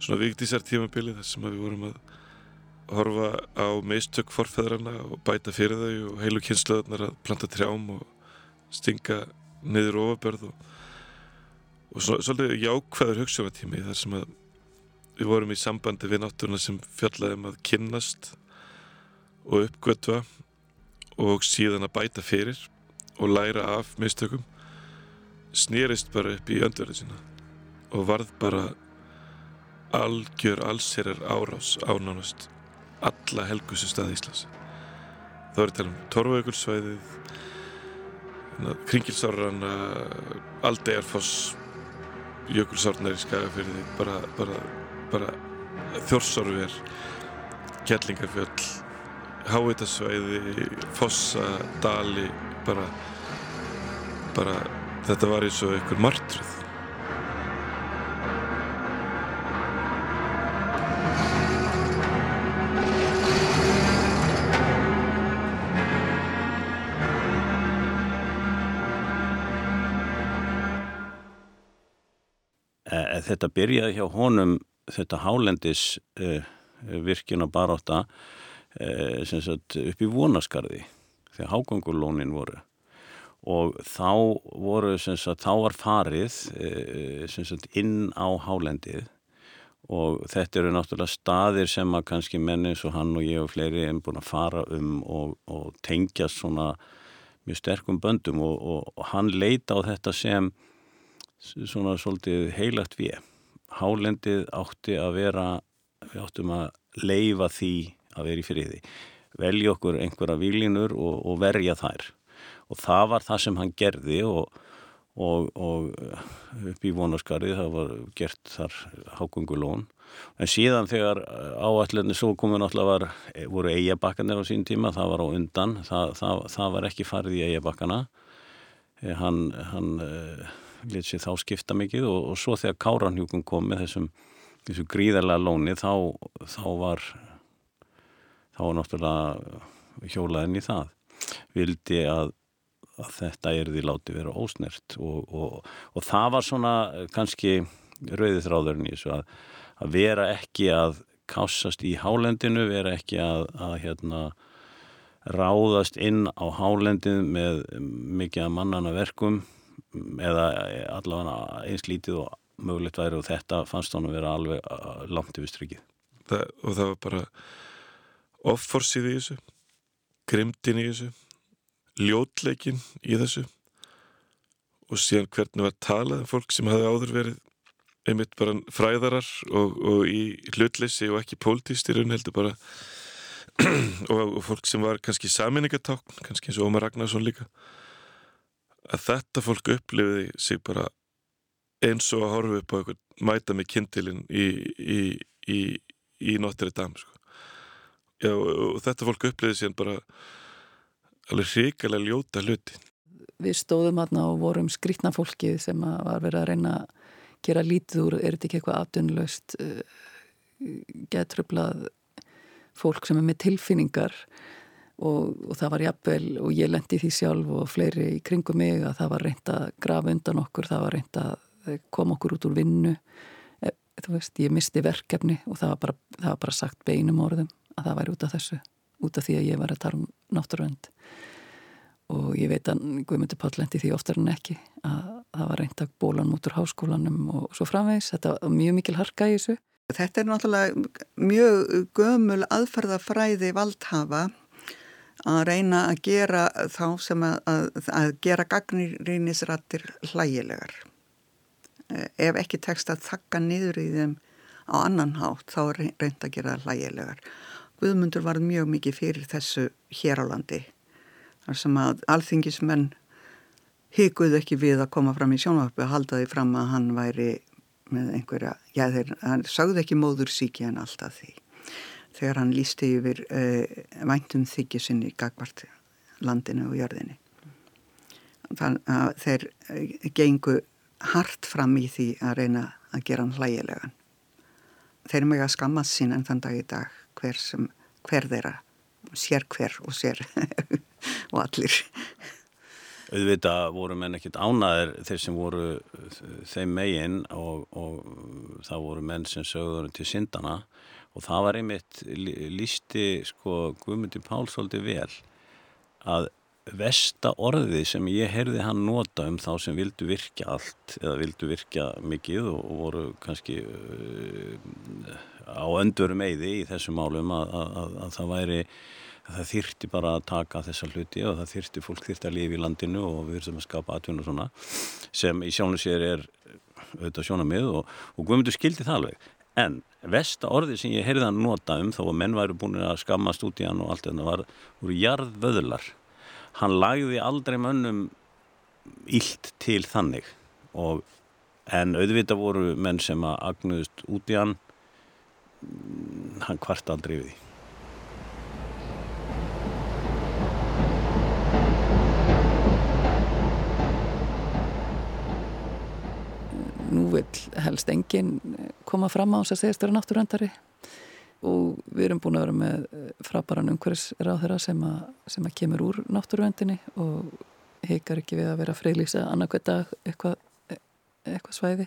Speaker 5: svona viktísar tímabili þar sem við vorum að horfa á meistök forfeðrana og bæta fyrir þau og heilu kynnslöðunar að planta trjám og stinga niður ofabörð og, og svo, svolítið jákvæður hugsunatími þar sem að við vorum í sambandi við náttúruna sem fjallaðum að kynnast og uppgötva og síðan að bæta fyrir og læra af mistökum snýrist bara upp í öndverðu sína og varð bara algjör allserar árás ánánast alla helgustu staði Íslands. Þá er þetta um Torfaugulsvæðið Kringilsárran Aldegarfoss Jökulsárnar í Skagafyrði bara, bara, bara Þjórsárver Kjellingarfjöll Háitasvæði Fossa, Dali bara, bara þetta var eins og einhver martruð
Speaker 6: þetta byrjaði hjá honum þetta hálendis uh, virkjun og baróta sagt, upp í vonaskarði þegar hágangulónin voru. Og þá voru sagt, þá var farið uh, sagt, inn á hálendið. Og þetta eru náttúrulega staðir sem að kannski menni eins og hann og ég og fleiri er búin að fara um og, og tengja svona mjög sterkum böndum. Og, og, og hann leita á þetta sem svona svolítið heilagt við hálendið átti að vera við áttum að leifa því að vera í friði. Velja okkur einhverja výlinur og, og verja þær. Og það var það sem hann gerði og, og, og upp í vonaskarið það var gert þar hákungulón en síðan þegar áallinni svo komið náttúrulega var, voru eigabakkanir á sín tíma, það var á undan. Það, það, það var ekki farið í eigabakkana hann, hann lit sér þá skipta mikið og svo þegar Káranhjúkun kom með þessum, þessum gríðarlega lóni þá, þá var þá var náttúrulega hjólaðin í það vildi að, að þetta erði láti vera ósnert og, og, og það var svona kannski rauðið þráðurinn í þessu að, að vera ekki að kássast í hálendinu, vera ekki að, að hérna ráðast inn á hálendin með mikið að mannana verkum eða allavega eins lítið og mögulegt væri og þetta fannst hann að vera alveg uh, langt yfir strykið.
Speaker 5: Og það var bara offorsið í þessu, grimtin í þessu, ljótleikin í þessu og síðan hvernig var talað um fólk sem hafi áður verið einmitt bara fræðarar og, og í hlutleysi og ekki pólitíst í raun heldur bara og, og fólk sem var kannski saminningatákn, kannski eins og Ómar Ragnarsson líka að þetta fólk upplifiði sig bara eins og að horfa upp á eitthvað mæta með kindilinn í, í, í, í Notre Dame sko. Já, og þetta fólk upplifiði síðan bara alveg hrikalega ljóta hluti.
Speaker 3: Við stóðum aðna og vorum skrítna fólkið sem var verið að reyna að gera lítið úr, er þetta ekki eitthvað afdunlaust uh, getröflað fólk sem er með tilfinningar? Og, og það var jafnvel og ég lendi því sjálf og fleiri í kringum mig að það var reynd að grafa undan okkur, það var reynd að eh, koma okkur út úr vinnu. E, þú veist, ég misti verkefni og það var bara, það var bara sagt beinum orðum að það væri út af þessu, út af því að ég var að tala um náttúruvend og ég veit að Guðmundur Páll lendi því oftar en ekki að það var reynd að bólan út úr háskólanum og svo framvegs, þetta var mjög mikil harka í þessu
Speaker 7: Þetta er náttúrulega mjög gömul aðferðafræði valdhafa að reyna að gera þá sem að, að, að gera gagnirýnisrættir hlægilegar. Eh, ef ekki tekst að þakka niður í þeim á annan hátt þá er reynd að gera hlægilegar. Guðmundur var mjög mikið fyrir þessu hér á landi. Þar sem að alþingismenn hikuð ekki við að koma fram í sjónvarpu og halda því fram að hann væri með einhverja, já þeir, sagði ekki móður síki en alltaf því þegar hann lísti yfir uh, væntum þykjusinni gagvart landinu og jörðinni. Þannig að þeir uh, gengu hart fram í því að reyna að gera hann hlægilegan. Þeir að skammast sín en þann dag í dag hver, sem, hver þeirra, sér hver og sér og allir.
Speaker 6: Auðvita voru menn ekkit ánaðir þeir sem voru þeim megin og, og það voru menn sem sögður til syndana og það var einmitt lísti sko Guðmundi Pál svolítið vel að Vesta orðið sem ég heyrði hann nota um þá sem vildu virkja allt eða vildu virkja mikið og, og voru kannski uh, á öndurum eiði í þessum málum að, að, að, að það væri að það þyrti bara að taka þessa hluti og það þyrti, fólk þyrti að lifa í landinu og við þurfum að skapa atvinna svona sem í sjónu sér er auðvitað sjónamið og, og Guðmundur skildi það alveg. En vesta orðið sem ég heyrði hann nota um þó að menn væri búin að í hann og allt þetta var, voru jarðvöðlar. Hann lagði aldrei mönnum ílt til þannig og en auðvitað voru menn sem að agnuðust út í hann hann hvart aldrei við því.
Speaker 3: Nú vil helst enginn koma fram á þess að segjast vera náttúröndari og við erum búin að vera með eh, frábæran umhverfisráðherra sem, sem að kemur úr náttúruvendinni og heikar ekki við að vera freylýsa annarkvæð dag eitthvað eitthva svæði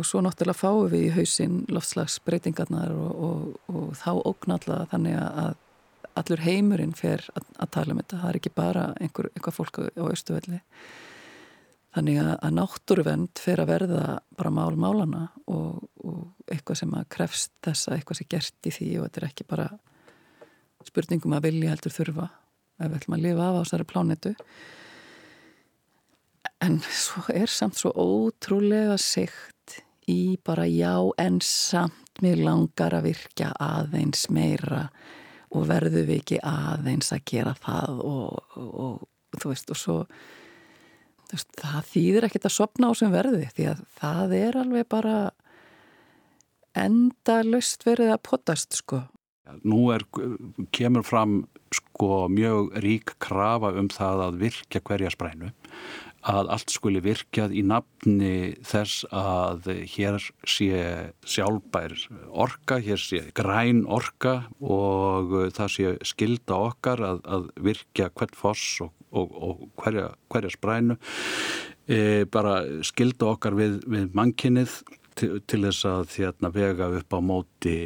Speaker 3: og svo náttúrulega fáum við í hausinn loftslagsbreytingarnar og, og, og þá ógnalla þannig að allur heimurinn fer að, að tala um þetta það er ekki bara einhver, einhver fólk á austuvelli Þannig að náttúruvend fer að verða bara mál málana og, og eitthvað sem að krefst þessa eitthvað sem gert í því og þetta er ekki bara spurningum að vilja heldur þurfa ef við ætlum að lifa af á þessari plánetu. En svo er samt svo ótrúlega sikt í bara já en samt mér langar að virkja aðeins meira og verðu við ekki aðeins að gera það og, og, og þú veist og svo veist, það þýðir ekkert að sopna á sem verði því að það er alveg bara enda löst verið að potast sko.
Speaker 4: Nú er, kemur fram sko mjög rík krafa um það að virkja hverja sprænu að allt skuli virkjað í nafni þess að hér sé sjálfbær orka, hér sé græn orka og það sé skilda okkar að, að virkja hvert foss og, og, og hverja, hverja sprænu. E, bara skilda okkar við, við mannkinnið til, til þess að hérna, vega upp á móti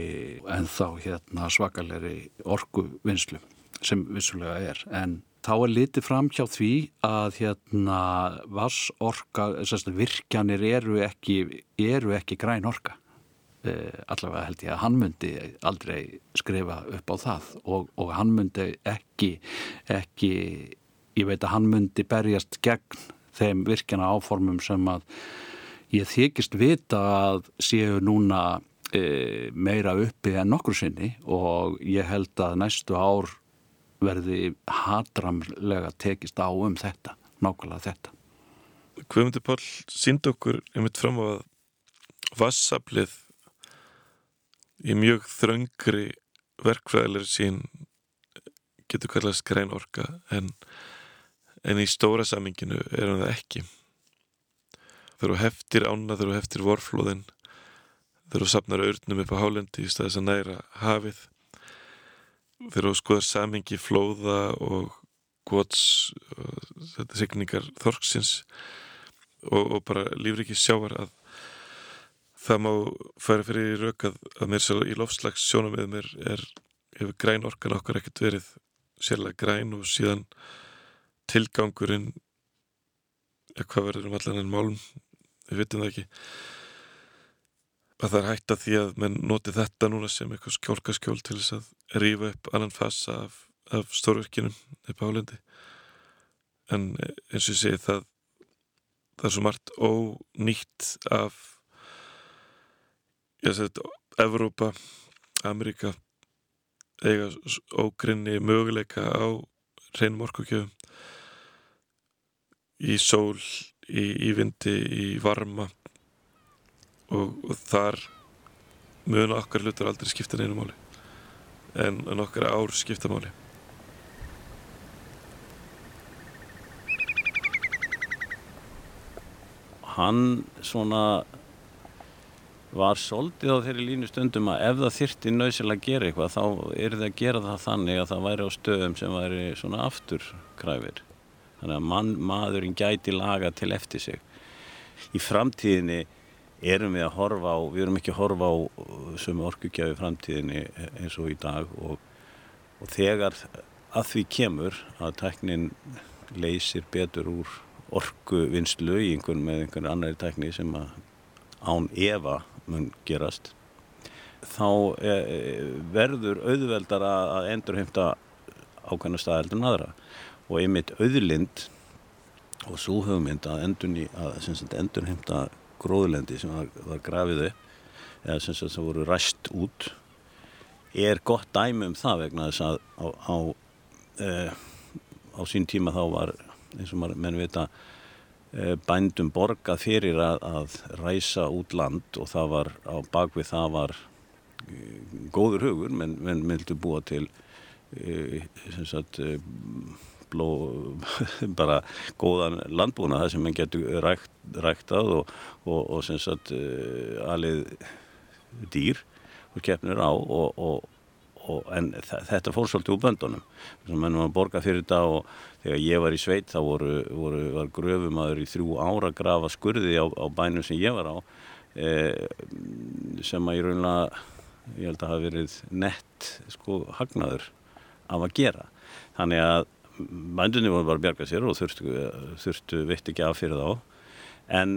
Speaker 4: en þá hérna, svakalegri orku vinslu sem vissulega er. En þá er litið fram hjá því að hérna vassorka, virkjanir eru ekki, eru ekki græn orka. E, allavega held ég að hann myndi aldrei skrifa upp á það og, og hann myndi ekki, ekki, ég veit að hann myndi berjast gegn þeim virkjana áformum sem að ég þykist vita að séu núna e, meira uppi en nokkur sinni og ég held að næstu ár verði hatramlega tekist á um þetta, nákvæmlega þetta.
Speaker 5: Guðmundur Pál sínd okkur einmitt fram á að vassaflið í mjög þröngri verkfræðilegri sín getur kallast græn orka en, en í stóra saminginu er hann það ekki. Þeir eru heftir ána, þeir eru heftir vorflóðin, þeir eru sapnar öurnum upp á hálendi í staðis að næra hafið þegar þú skoðar samingi flóða og gots þetta signingar þorksins og, og bara lífriki sjávar að það má færa fyrir rauk að, mér sér í lofslags sjónum með mér er hefur græn orkan okkar ekkert verið sérlega græn og síðan tilgangurinn hvað verður um allan en málum við vitum það ekki að það er hægt að því að menn noti þetta núna sem eitthvað skjólkaskjól til þess að rýfa upp annan fassa af, af stórverkinum upp á Hálendi. En eins og ég segi það það er svo margt ónýtt af ég segi þetta Evrópa, Amerika eiga ógrinni möguleika á reynum orkukjöfum í sól, í, í vindi, í varma og, og þar mun okkar hlutur aldrei skipta neina máli. En, en okkar ár skipta máli.
Speaker 6: Hann svona var soldið á þeirri línu stundum að ef það þyrti nöðsilega að gera eitthvað þá er það að gera það þannig að það væri á stöðum sem væri svona afturkræfir. Þannig að man, maðurinn gæti laga til eftir sig. Í framtíðinni erum við að horfa á, við erum ekki að horfa á uh, sömu orkugjafi framtíðinni eins og í dag og, og þegar að því kemur að tæknin leysir betur úr orku vinslu í einhvern með einhvern annari tækni sem að án Eva mun gerast þá e, verður auðveldar að endurheimta ákveðna staðeldur en aðra. Og einmitt auðlind og svo að, endurni, að endurheimta gróðlendi sem var, var grafið upp eða sem sagt það voru ræst út er gott dæmi um það vegna þess að á, á, e, á sín tíma þá var eins og maður menn vita e, bændum borgað fyrir að, að ræsa út land og það var á bakvið það var e, góður hugur menn, vildu búa til e, sem sagt e, bló, bara góðan landbúna það sem mann getur rækt, ræktað og, og, og sem sagt e, alið dýr og keppnir á og, og, og en þetta fór svolítið úr böndunum. Mennum að borga fyrir þetta og þegar ég var í sveit þá voru, voru, var gröfumadur í þrjú ára að grafa skurði á, á bænum sem ég var á e, sem að ég raunlega ég held að hafa verið nett sko hagnaður af að gera. Þannig að bændunni voru bara að bjarga sér og þurftu, þurftu vitt ekki af fyrir þá. En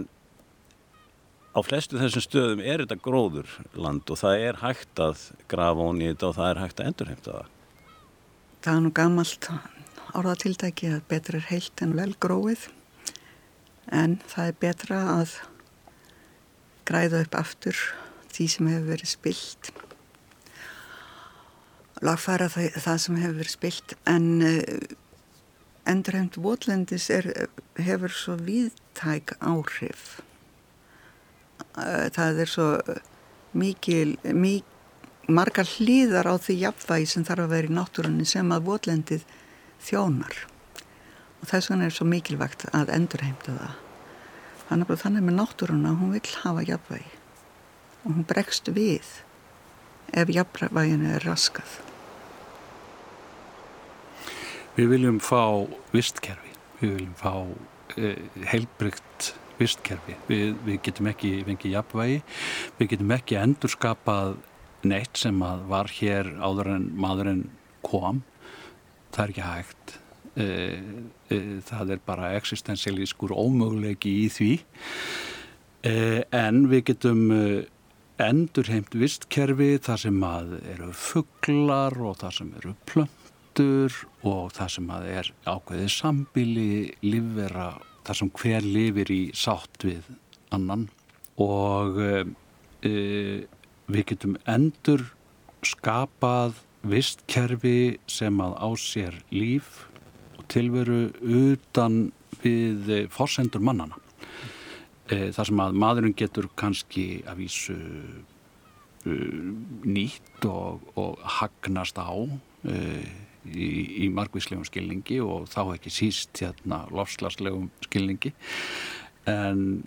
Speaker 6: á flestu þessum stöðum er þetta gróður land og það er hægt að grafa ón í þetta og það er hægt að endurheimta það.
Speaker 7: Það er nú gammalt áraðatiltæki að betra er heilt en vel gróið. En það er betra að græða upp aftur því sem hefur verið spilt. Lagfæra það, það sem hefur verið spilt en uh, endurheimt votlendis er, hefur svo viðtæk áhrif. Eh, það er svo mikil, mikil margar hlýðar á því jafnvægi sem þarf að vera í náttúrunni sem að votlendið þjónar. Og þess vegna er svo mikilvægt að endurheimta það. Þannig að þannig með náttúruna hún vil hafa jafnvægi. Og hún bregst við ef jafnvæginu er raskað
Speaker 4: Við viljum fá vistkerfi við viljum fá eh, heilbrygt vistkerfi. Við, við getum ekki fengið jafnvægi, við getum ekki endurskapað neitt sem var hér áður en maðurinn kom. Það er ekki hægt. E, e, það er bara eksistensialískur ómögulegi í því. E, en við getum e, endurheimt vistkerfi þar sem að eru fugglar og þar sem eru plöntur og þar sem að er ákveðið sambili, livera þar sem hver lifir í sátt við annan og e, við getum endur skapað vistkerfi sem að á sér líf og tilveru utan við e, forsendur mannana. E, þar sem að maðurinn getur kannski að vísu e, nýtt og, og hagnast á í, í margvíslegum skilningi og þá ekki síst hérna lofslagslegum skilningi. En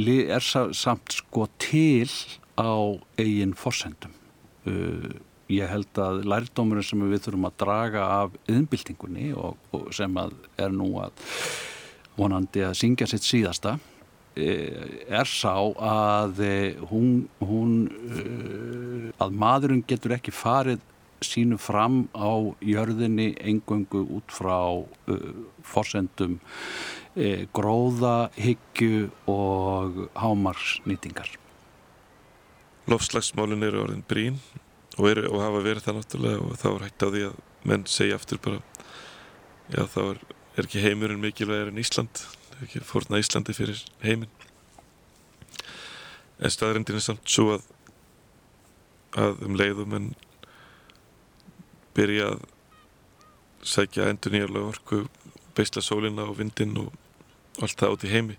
Speaker 4: er samt sko til á eigin forsendum. Uh, ég held að lærdómurinn sem við þurfum að draga af yðnbyltingunni og, og sem að er nú að vonandi að syngja sitt síðasta uh, er sá að uh, hún, hún uh, að maðurinn getur ekki farið sínu fram á jörðinni engöngu út frá uh, forsendum uh, gróða, hyggju og hámarsnýtingar.
Speaker 5: Lofslagsmálin eru orðin brín og, eru, og hafa verið það náttúrulega og þá er hægt á því að menn segja aftur bara já þá er, er ekki heimurinn mikilvægir en Ísland, ekki fórna Íslandi fyrir heiminn. En staðrindin er samt svo að að um leiðum en byrja að sækja endur nýjarlega orku beisla sólina og vindin og allt það át í heimi.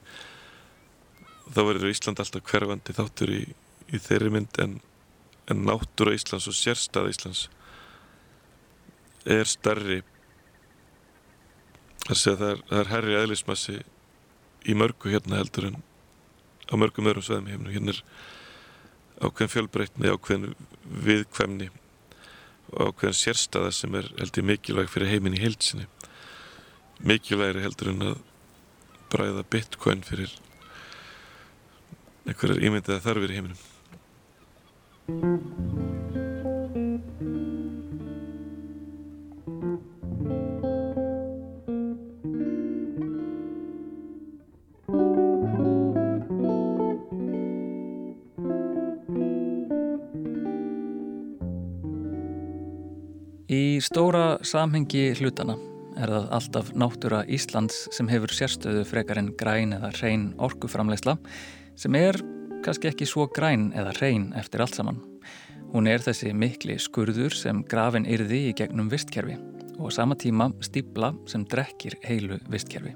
Speaker 5: Þá verður Ísland alltaf hverfandi þáttur í, í þeirri mynd en, en náttúra Íslands og sérstað Íslands er starri það er, það er herri aðlismassi í mörgu hérna heldur en á mörgum öðrum sveðum hérna er ákveðin fjölbreytni ákveðin viðkvæmni ákveðin sérstaða sem er heldur mikilvæg fyrir heiminn í heilsinni mikilvægri heldur en að bræða bitcoin fyrir einhverjar ímyndaða þarfir í heiminum
Speaker 2: stóra samhengi hlutana er það alltaf náttúra Íslands sem hefur sérstöðu frekar en græn eða hrein orkuframlegsla sem er kannski ekki svo græn eða hrein eftir allt saman. Hún er þessi mikli skurður sem grafin yrði í gegnum vistkerfi og sama tíma stíbla sem drekkir heilu vistkerfi.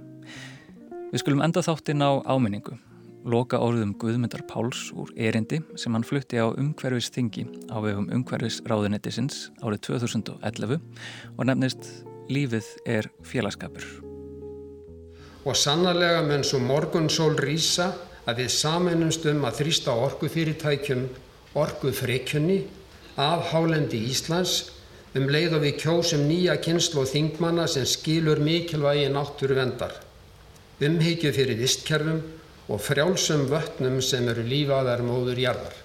Speaker 2: Við skulum enda þáttinn á áminningu, loka orðum Guðmyndar Páls úr erindi sem hann flutti á umhverfis þingi á vegum umhverfis ráðunettisins árið 2011 og nefnist Lífið er félagskapur.
Speaker 8: Og sannarlega menn svo morgunsól rýsa að við samennumst um að þrýsta orkufyrirtækjum orkufreikjunni af hálendi Íslands um leið og við kjósum nýja kynslu og þingmanna sem skilur mikilvægi náttúru vendar, umhyggju fyrir vistkerfum og frjálsum vötnum sem eru lífaðar móður jarðar.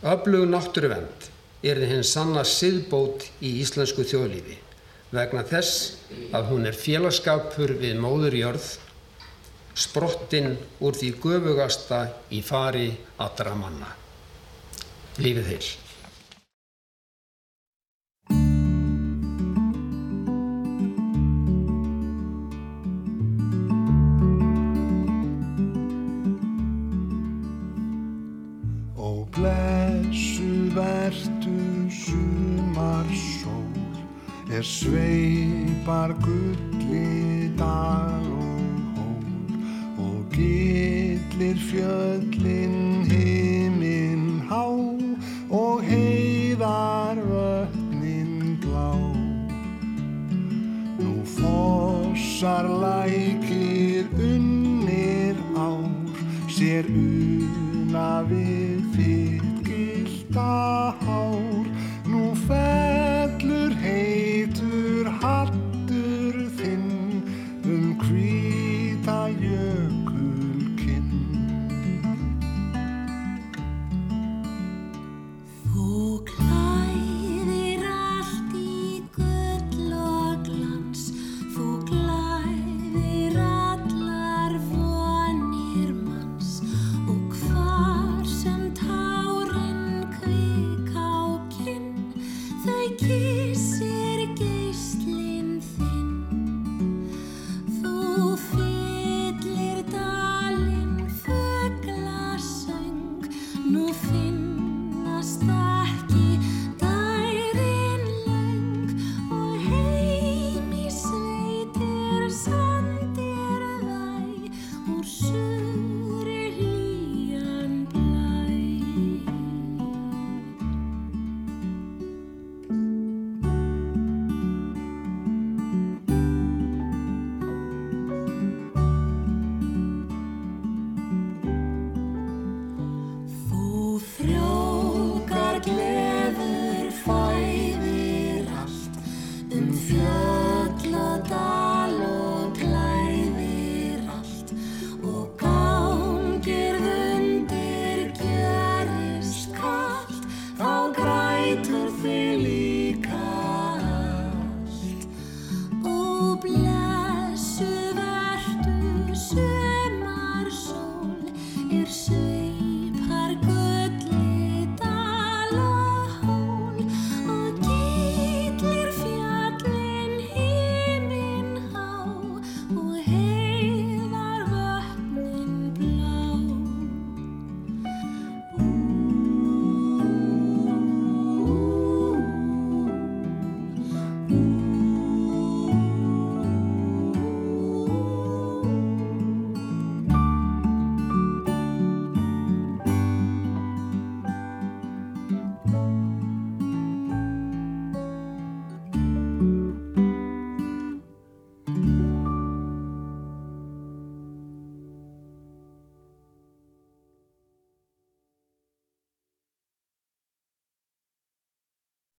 Speaker 8: Öflug náttúru vend er þið hinn sanna siðbót í íslensku þjóðlífi vegna þess að hún er félagskapur við móður jörð, sprottinn úr því göfugasta í fari allra manna. Lífið heil.
Speaker 9: Er sveipar gulli dal og hól og gillir fjöllin himinn há og heiðar vötnin blá. Nú fossar lækir unnir ár sér una við þitt gilda